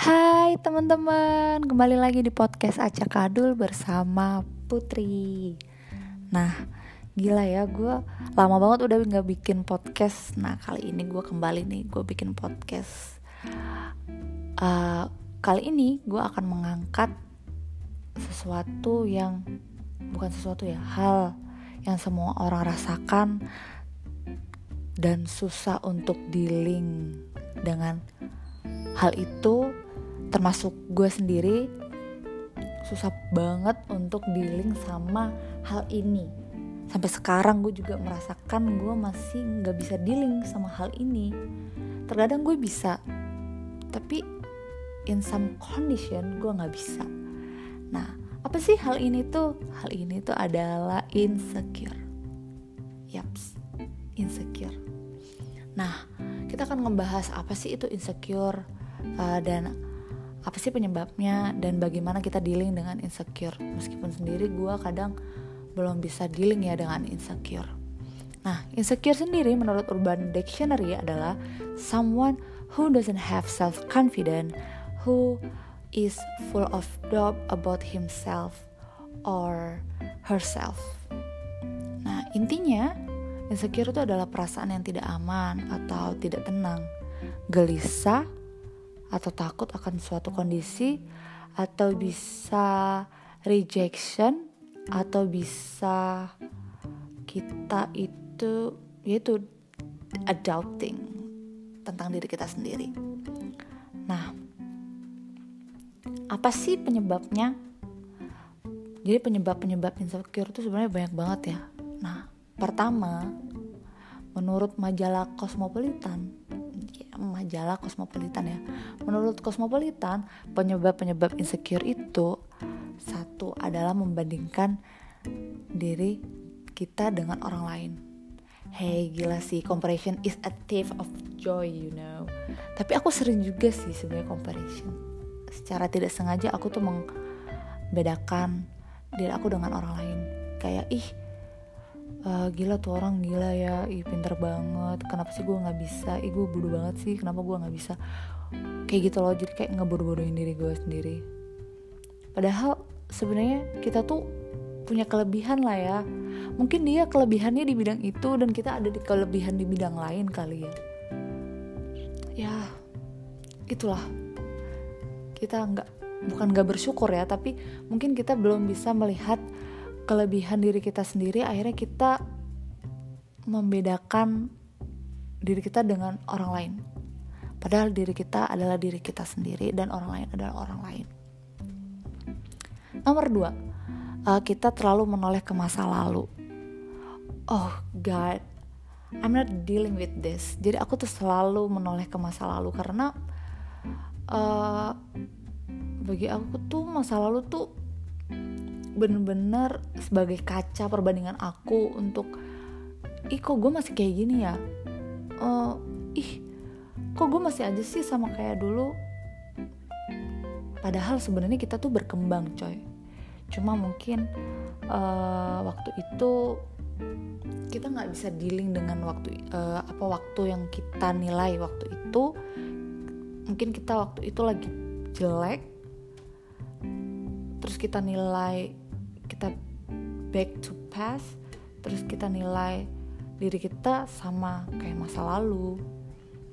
Hai teman-teman, kembali lagi di podcast Acak Kadul bersama Putri. Nah, gila ya, gue lama banget udah nggak bikin podcast. Nah, kali ini gue kembali nih, gue bikin podcast. Uh, kali ini gue akan mengangkat sesuatu yang bukan sesuatu ya, hal yang semua orang rasakan dan susah untuk dealing dengan hal itu termasuk gue sendiri susah banget untuk dealing sama hal ini. Sampai sekarang gue juga merasakan gue masih nggak bisa dealing sama hal ini. Terkadang gue bisa tapi in some condition gue nggak bisa. Nah apa sih hal ini tuh? Hal ini tuh adalah insecure. Yaps insecure. Nah kita akan ngebahas apa sih itu insecure uh, dan apa sih penyebabnya dan bagaimana kita dealing dengan insecure. Meskipun sendiri gue kadang belum bisa dealing ya dengan insecure. Nah insecure sendiri menurut Urban Dictionary adalah someone who doesn't have self confidence who is full of doubt about himself or herself. Nah intinya insecure itu adalah perasaan yang tidak aman atau tidak tenang gelisah atau takut akan suatu kondisi atau bisa rejection atau bisa kita itu yaitu adulting tentang diri kita sendiri. Nah, apa sih penyebabnya? Jadi penyebab-penyebab insecure itu sebenarnya banyak banget ya. Nah, pertama, menurut majalah Cosmopolitan, majalah Cosmopolitan ya. Menurut Cosmopolitan, penyebab-penyebab insecure itu satu adalah membandingkan diri kita dengan orang lain. Hey gila sih, comparison is a thief of joy, you know. Tapi aku sering juga sih sebenarnya comparison. Secara tidak sengaja aku tuh membedakan diri aku dengan orang lain. Kayak ih uh, gila tuh orang gila ya ih pinter banget kenapa sih gue nggak bisa? Ih gue bodoh banget sih kenapa gue nggak bisa? Kayak gitu loh jadi kayak ngebodoh-bodohin diri gue sendiri. Padahal sebenarnya kita tuh punya kelebihan lah ya. Mungkin dia kelebihannya di bidang itu dan kita ada di kelebihan di bidang lain kali ya. Ya itulah. Kita nggak bukan nggak bersyukur ya tapi mungkin kita belum bisa melihat kelebihan diri kita sendiri akhirnya kita membedakan diri kita dengan orang lain. Padahal diri kita adalah diri kita sendiri dan orang lain adalah orang lain. Nomor dua uh, kita terlalu menoleh ke masa lalu. Oh god I'm not dealing with this. Jadi aku tuh selalu menoleh ke masa lalu karena uh, bagi aku tuh masa lalu tuh bener-bener sebagai kaca perbandingan aku untuk ih kok gue masih kayak gini ya? Uh, ih kok gue masih aja sih sama kayak dulu? Padahal sebenarnya kita tuh berkembang coy. Cuma mungkin uh, waktu itu kita nggak bisa dealing dengan waktu uh, apa waktu yang kita nilai waktu itu. Mungkin kita waktu itu lagi jelek terus kita nilai back to past terus kita nilai diri kita sama kayak masa lalu.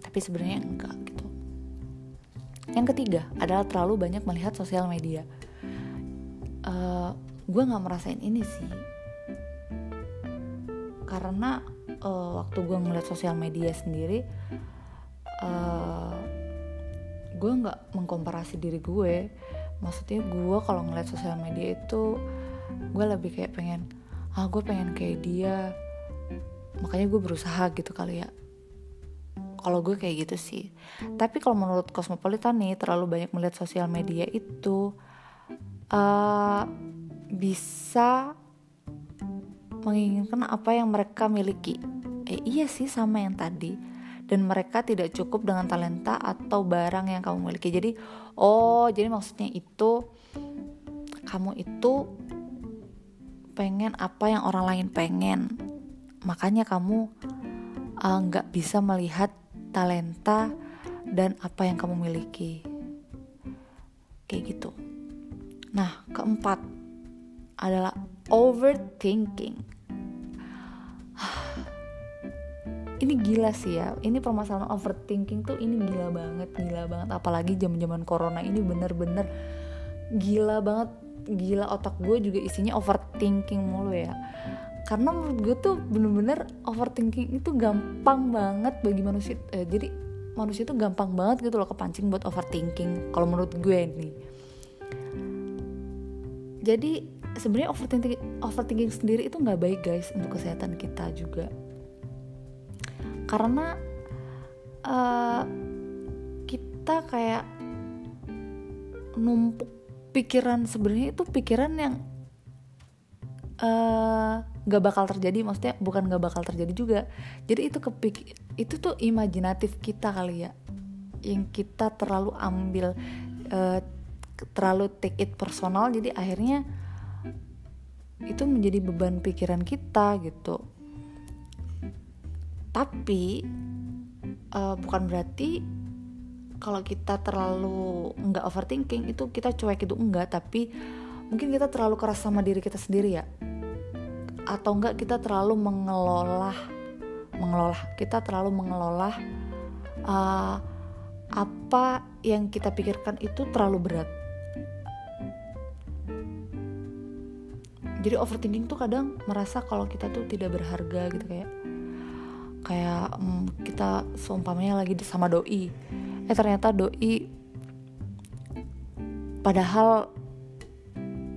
Tapi sebenarnya enggak gitu. Yang ketiga adalah terlalu banyak melihat sosial media. Uh, gue nggak merasain ini sih. Karena uh, waktu gue ngeliat sosial media sendiri uh, gue nggak mengkomparasi diri gue. Maksudnya gue kalau ngeliat sosial media itu gue lebih kayak pengen ah gue pengen kayak dia. Makanya gue berusaha gitu kali ya. Kalau gue kayak gitu sih. Tapi kalau menurut Cosmopolitan nih terlalu banyak melihat sosial media itu uh, bisa menginginkan apa yang mereka miliki. Eh iya sih sama yang tadi. Dan mereka tidak cukup dengan talenta atau barang yang kamu miliki. Jadi oh jadi maksudnya itu kamu itu pengen apa yang orang lain pengen. Makanya kamu uh, nggak uh, bisa melihat talenta dan apa yang kamu miliki. Kayak gitu. Nah keempat adalah overthinking. Ini gila sih ya. Ini permasalahan overthinking tuh ini gila banget gila banget. Apalagi zaman zaman corona ini bener-bener gila banget gila otak gue juga isinya overthinking mulu ya. Karena menurut gue tuh bener-bener overthinking itu gampang banget bagi manusia eh, jadi manusia itu gampang banget gitu loh kepancing buat overthinking kalau menurut gue nih. Jadi sebenarnya overthinking overthinking sendiri itu nggak baik guys untuk kesehatan kita juga. Karena uh, kita kayak numpuk pikiran sebenarnya itu pikiran yang uh, gak bakal terjadi maksudnya bukan gak bakal terjadi juga. Jadi itu kepik itu tuh imajinatif kita kali ya yang kita terlalu ambil uh, terlalu take it personal. Jadi akhirnya itu menjadi beban pikiran kita gitu. Tapi uh, bukan berarti kalau kita terlalu nggak overthinking itu kita cuek itu enggak tapi mungkin kita terlalu keras sama diri kita sendiri ya. Atau enggak kita terlalu mengelola mengelola kita terlalu mengelola uh, apa yang kita pikirkan itu terlalu berat. Jadi overthinking tuh kadang merasa kalau kita tuh tidak berharga gitu kayak kayak um, kita seumpamanya lagi sama doi eh ternyata doi padahal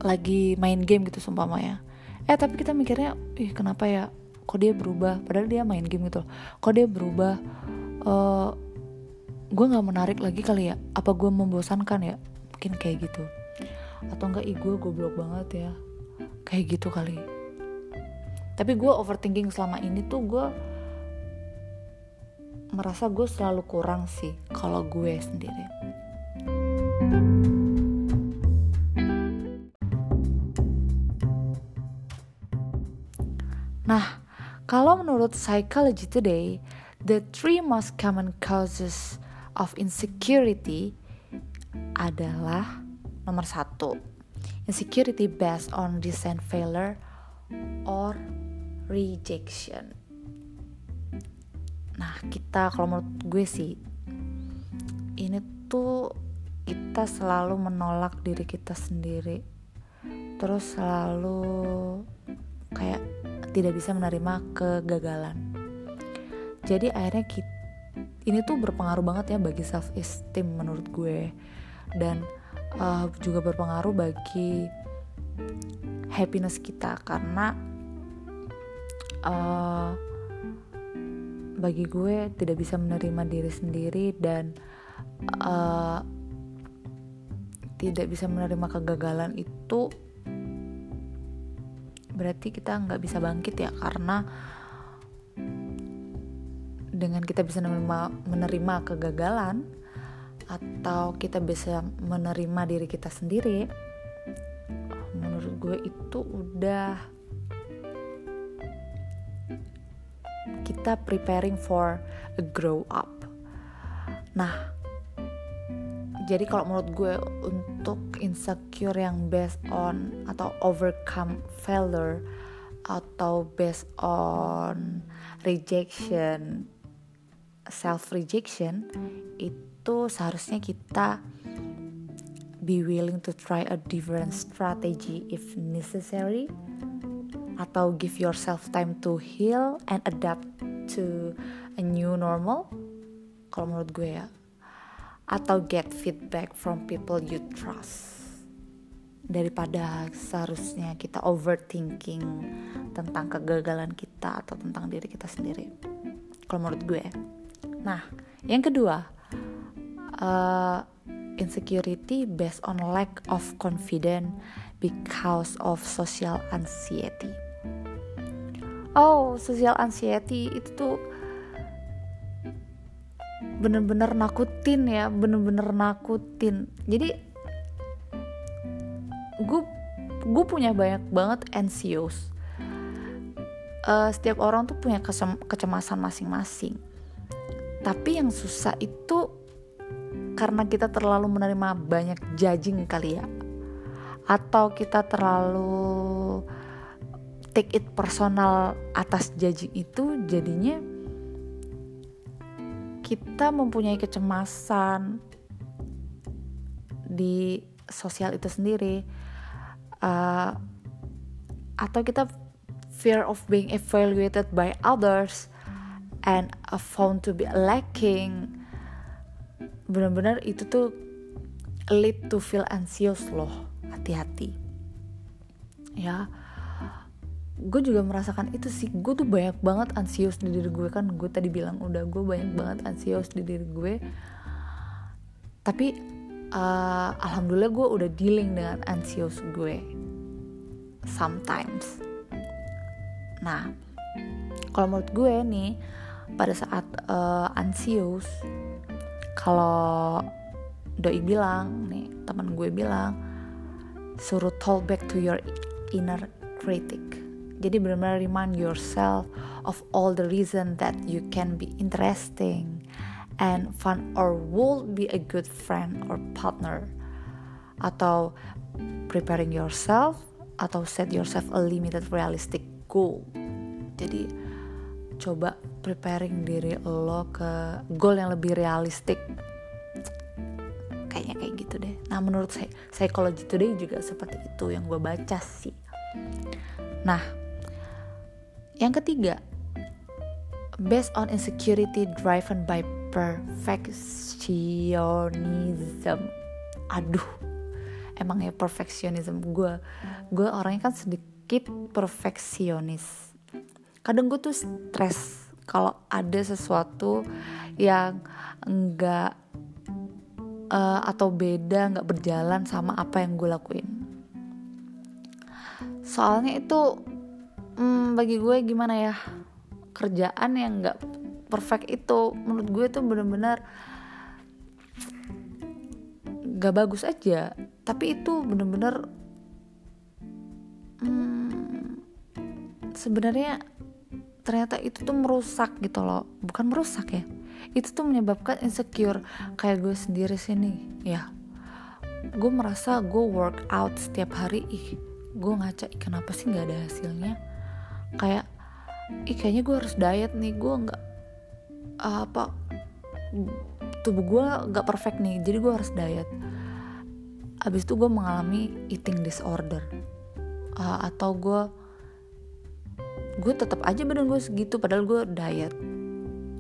lagi main game gitu seumpamanya. Eh tapi kita mikirnya ih kenapa ya? Kok dia berubah? Padahal dia main game gitu kok dia berubah? Uh, eh, gue nggak menarik lagi kali ya? Apa gue membosankan ya? Mungkin kayak gitu. Atau enggak ih gue goblok banget ya? Kayak gitu kali. Tapi gue overthinking selama ini tuh gue merasa gue selalu kurang sih kalau gue sendiri nah kalau menurut Psychology Today the three most common causes of insecurity adalah nomor satu insecurity based on design failure or rejection. Nah, kita kalau menurut gue sih ini tuh kita selalu menolak diri kita sendiri. Terus selalu kayak tidak bisa menerima kegagalan. Jadi akhirnya kita, ini tuh berpengaruh banget ya bagi self esteem menurut gue. Dan uh, juga berpengaruh bagi happiness kita karena uh, bagi gue tidak bisa menerima diri sendiri dan uh, tidak bisa menerima kegagalan itu berarti kita nggak bisa bangkit ya karena dengan kita bisa menerima, menerima kegagalan atau kita bisa menerima diri kita sendiri menurut gue itu udah kita preparing for a grow up. Nah jadi kalau menurut gue untuk insecure yang based on atau overcome failure atau based on rejection self rejection itu seharusnya kita be willing to try a different strategy if necessary atau give yourself time to heal and adapt to a new normal kalau menurut gue ya atau get feedback from people you trust daripada seharusnya kita overthinking tentang kegagalan kita atau tentang diri kita sendiri kalau menurut gue nah yang kedua uh, insecurity based on lack of confidence because of social anxiety. Oh, social anxiety itu tuh bener-bener nakutin ya, bener-bener nakutin. Jadi gue gue punya banyak banget anxious. Uh, setiap orang tuh punya kecemasan masing-masing. Tapi yang susah itu karena kita terlalu menerima banyak judging kali ya atau kita terlalu take it personal atas judging itu jadinya kita mempunyai kecemasan di sosial itu sendiri. Uh, atau kita fear of being evaluated by others and found to be lacking. Benar-benar itu tuh lead to feel anxious loh hati-hati. Ya gue juga merasakan itu sih. Gue tuh banyak banget anxious di diri gue. Kan gue tadi bilang udah gue banyak banget anxious di diri gue. Tapi uh, alhamdulillah gue udah dealing dengan anxious gue sometimes. Nah kalau menurut gue nih pada saat uh, anxious kalau doi bilang nih teman gue bilang suruh talk back to your inner critic jadi benar-benar remind yourself of all the reason that you can be interesting and fun or would be a good friend or partner. Atau preparing yourself atau set yourself a limited realistic goal. Jadi coba preparing diri lo ke goal yang lebih realistik. Kayaknya kayak gitu deh. Nah menurut saya psychology today juga seperti itu yang gue baca sih. Nah yang ketiga based on insecurity driven by perfectionism. Aduh emang ya perfectionism. Gue gue orangnya kan sedikit perfeksionis. Kadang gue tuh stres kalau ada sesuatu yang enggak uh, atau beda nggak berjalan sama apa yang gue lakuin. Soalnya itu hmm, bagi gue gimana ya? Kerjaan yang nggak perfect itu menurut gue tuh bener-bener gak bagus aja. Tapi itu bener-bener hmm, sebenarnya ternyata itu tuh merusak gitu loh. Bukan merusak ya itu tuh menyebabkan insecure. Kayak gue sendiri sini ya. Gue merasa gue work out setiap hari. Ih gue ngaca kenapa sih nggak ada hasilnya kayak ih kayaknya gue harus diet nih gue nggak uh, apa tubuh gue nggak perfect nih jadi gue harus diet. Abis itu gue mengalami eating disorder. Uh, atau gue gue tetap aja badan gue segitu padahal gue diet.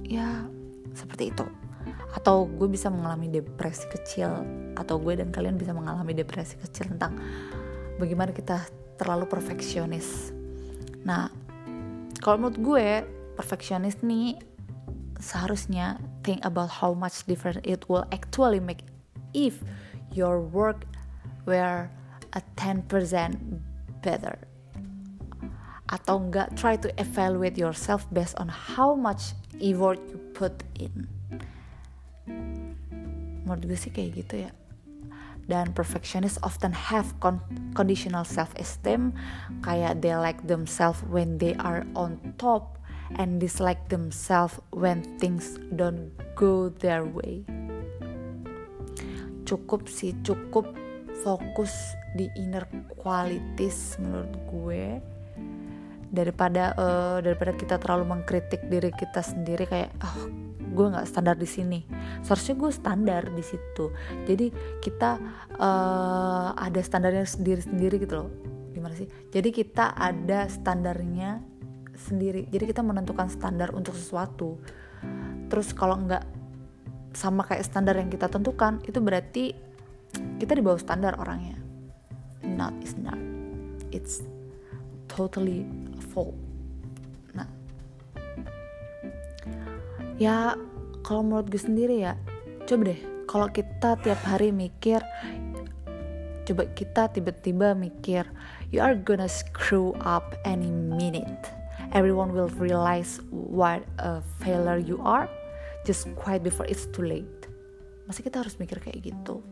Ya seperti itu. Atau gue bisa mengalami depresi kecil atau gue dan kalian bisa mengalami depresi kecil tentang bagaimana kita terlalu perfeksionis. Nah kalau menurut gue perfeksionis nih seharusnya think about how much different it will actually make if your work were a 10% better. Atau enggak try to evaluate yourself based on how much effort you put in. Menurut gue sih kayak gitu ya dan perfectionists often have con conditional self-esteem kayak they like themselves when they are on top and dislike themselves when things don't go their way. Cukup sih cukup fokus di inner qualities menurut gue. Daripada uh, daripada kita terlalu mengkritik diri kita sendiri kayak oh gue nggak standar di sini. Seharusnya gue standar di situ. Jadi kita uh, ada standarnya sendiri sendiri gitu loh. Gimana sih? Jadi kita ada standarnya sendiri. Jadi kita menentukan standar untuk sesuatu. Terus kalau nggak sama kayak standar yang kita tentukan itu berarti kita di bawah standar orangnya. Not is not. It's totally fault ya kalau menurut gue sendiri ya coba deh kalau kita tiap hari mikir coba kita tiba-tiba mikir you are gonna screw up any minute. Everyone will realize what a failure you are just quite before it's too late. Masa kita harus mikir kayak gitu?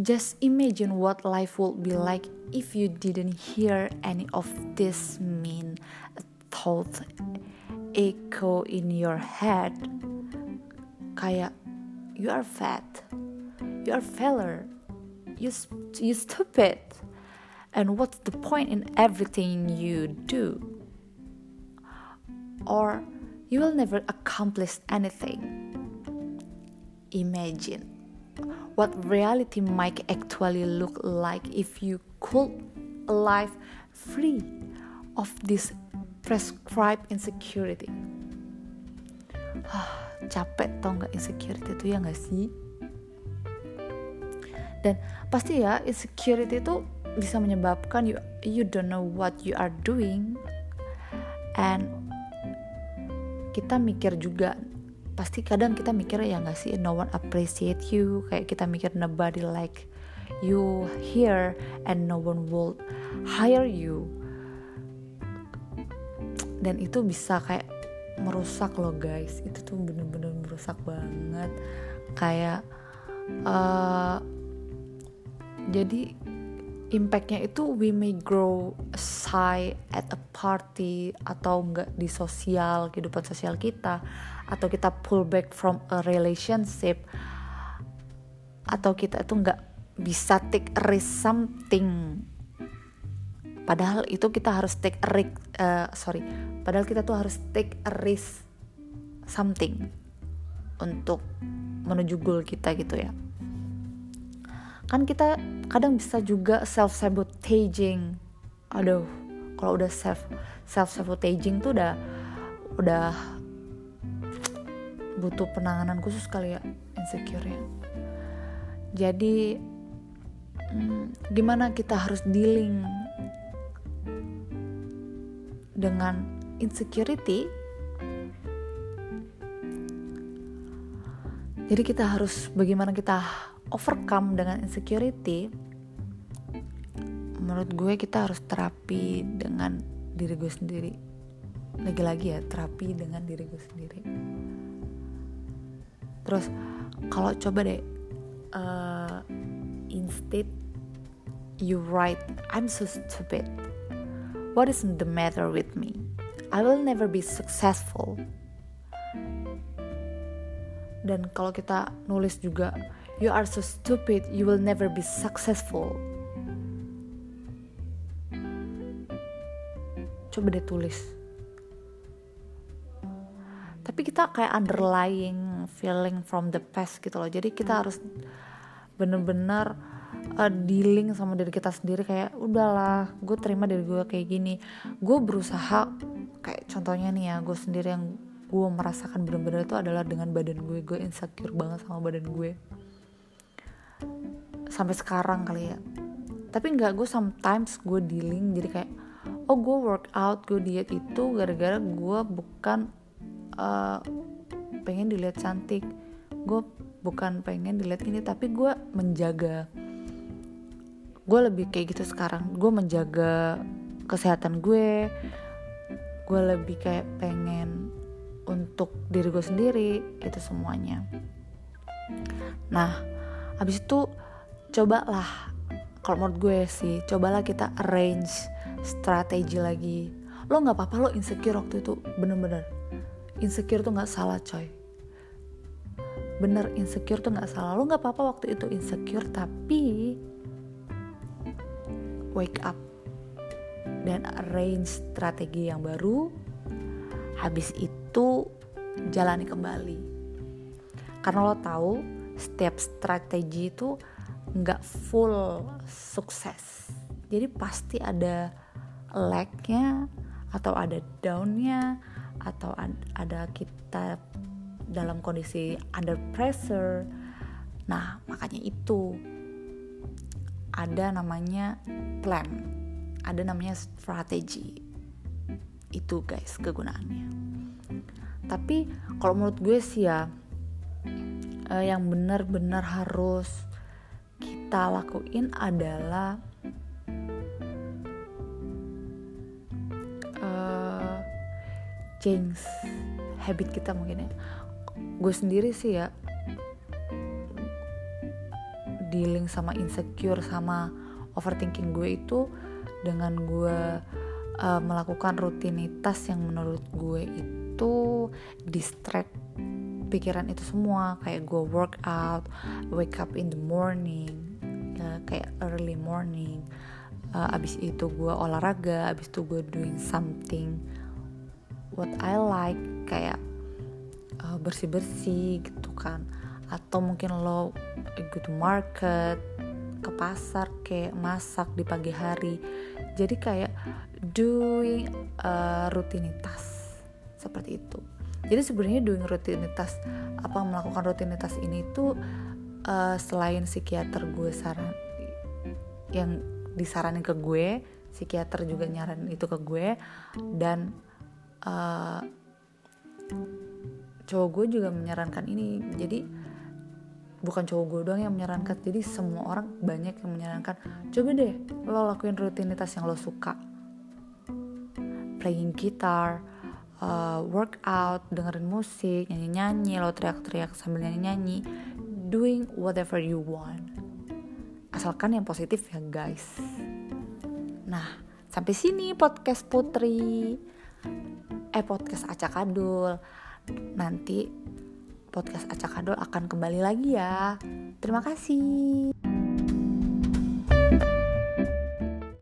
Just imagine what life would be like if you didn't hear any of this mean thoughts echo in your head. Kayak you are fat. You are failure you you stupid. And what's the point in everything you do? Or you will never accomplish anything. Imagine what reality might actually look like if you could live free of this prescribed insecurity. Ah, capek tau nggak insecurity itu ya nggak sih? Dan pasti ya insecurity itu bisa menyebabkan you you don't know what you are doing. And kita mikir juga pasti kadang kita mikir ya nggak sih no one appreciate you. Kayak kita mikir nobody like you here and no one will hire you dan itu bisa kayak merusak loh guys. Itu tuh bener-bener merusak banget. Kayak uh, jadi impactnya itu we may grow shy at a party atau enggak di sosial kehidupan sosial kita atau kita pull back from a relationship atau kita itu enggak bisa take risk something padahal itu kita harus take a risk uh, sorry. Padahal kita tuh harus take a risk something untuk menuju goal kita gitu ya. Kan kita kadang bisa juga self sabotaging aduh kalau udah self self sabotaging tuh udah udah butuh penanganan khusus kali ya insecure ya. Jadi hmm, gimana kita harus dealing dengan insecurity jadi kita harus bagaimana kita overcome dengan insecurity. Menurut gue kita harus terapi dengan diri gue sendiri. Lagi-lagi ya terapi dengan diri gue sendiri. Terus kalau coba deh uh, instead you write I'm so stupid What is the matter with me? I will never be successful. Dan kalau kita nulis juga, you are so stupid, you will never be successful. Coba deh tulis. Tapi kita kayak underlying feeling from the past gitu loh. Jadi kita harus bener-bener uh, dealing sama diri kita sendiri kayak udahlah gue terima diri gue kayak gini. Gue berusaha kayak contohnya nih ya gue sendiri yang gue merasakan bener-bener itu adalah dengan badan gue gue insecure banget sama badan gue sampai sekarang kali ya. Tapi nggak gue sometimes gue dealing jadi kayak oh gue workout gue diet itu gara-gara gue bukan uh, pengen dilihat cantik. Gue bukan pengen dilihat ini tapi gue menjaga gue lebih kayak gitu sekarang. Gue menjaga kesehatan gue. Gue lebih kayak pengen untuk diri gue sendiri itu semuanya. Nah habis itu cobalah kalau menurut gue sih cobalah kita arrange strategi lagi. Lo nggak apa-apa lo insecure waktu itu bener-bener. Insecure tuh nggak salah coy. Bener insecure tuh nggak salah. Lo nggak apa-apa waktu itu insecure tapi wake up dan arrange strategi yang baru habis itu jalani kembali. Karena lo tahu setiap strategi itu nggak full sukses. Jadi pasti ada lagnya atau ada downnya atau ada kita dalam kondisi under pressure. Nah makanya itu ada namanya plan. Ada namanya strategi. Itu guys kegunaannya. Tapi kalau menurut gue sih ya uh, yang benar-benar harus kita lakuin adalah uh, change habit kita mungkin ya. Gue sendiri sih ya dealing sama insecure sama overthinking gue itu dengan gue uh, melakukan rutinitas yang menurut gue itu distract pikiran itu semua. Kayak gue workout wake up in the morning uh, kayak early morning uh, abis itu gue olahraga abis itu gue doing something what I like kayak uh, bersih bersih gitu kan atau mungkin lo go to market ke pasar kayak masak di pagi hari. Jadi kayak doing uh, rutinitas. Seperti itu. Jadi sebenarnya doing rutinitas apa melakukan rutinitas ini tuh uh, selain psikiater gue saran yang disaranin ke gue psikiater juga nyaranin itu ke gue dan uh, cowok gue juga menyarankan ini. Jadi bukan cowok gue doang yang menyarankan jadi semua orang banyak yang menyarankan coba deh lo lakuin rutinitas yang lo suka playing guitar uh, workout, dengerin musik, nyanyi-nyanyi, lo teriak-teriak sambil nyanyi-nyanyi, doing whatever you want. Asalkan yang positif ya guys. Nah, sampai sini podcast Putri. Eh podcast Acak Adul. Nanti podcast Acak Adul akan kembali lagi ya. Terima kasih.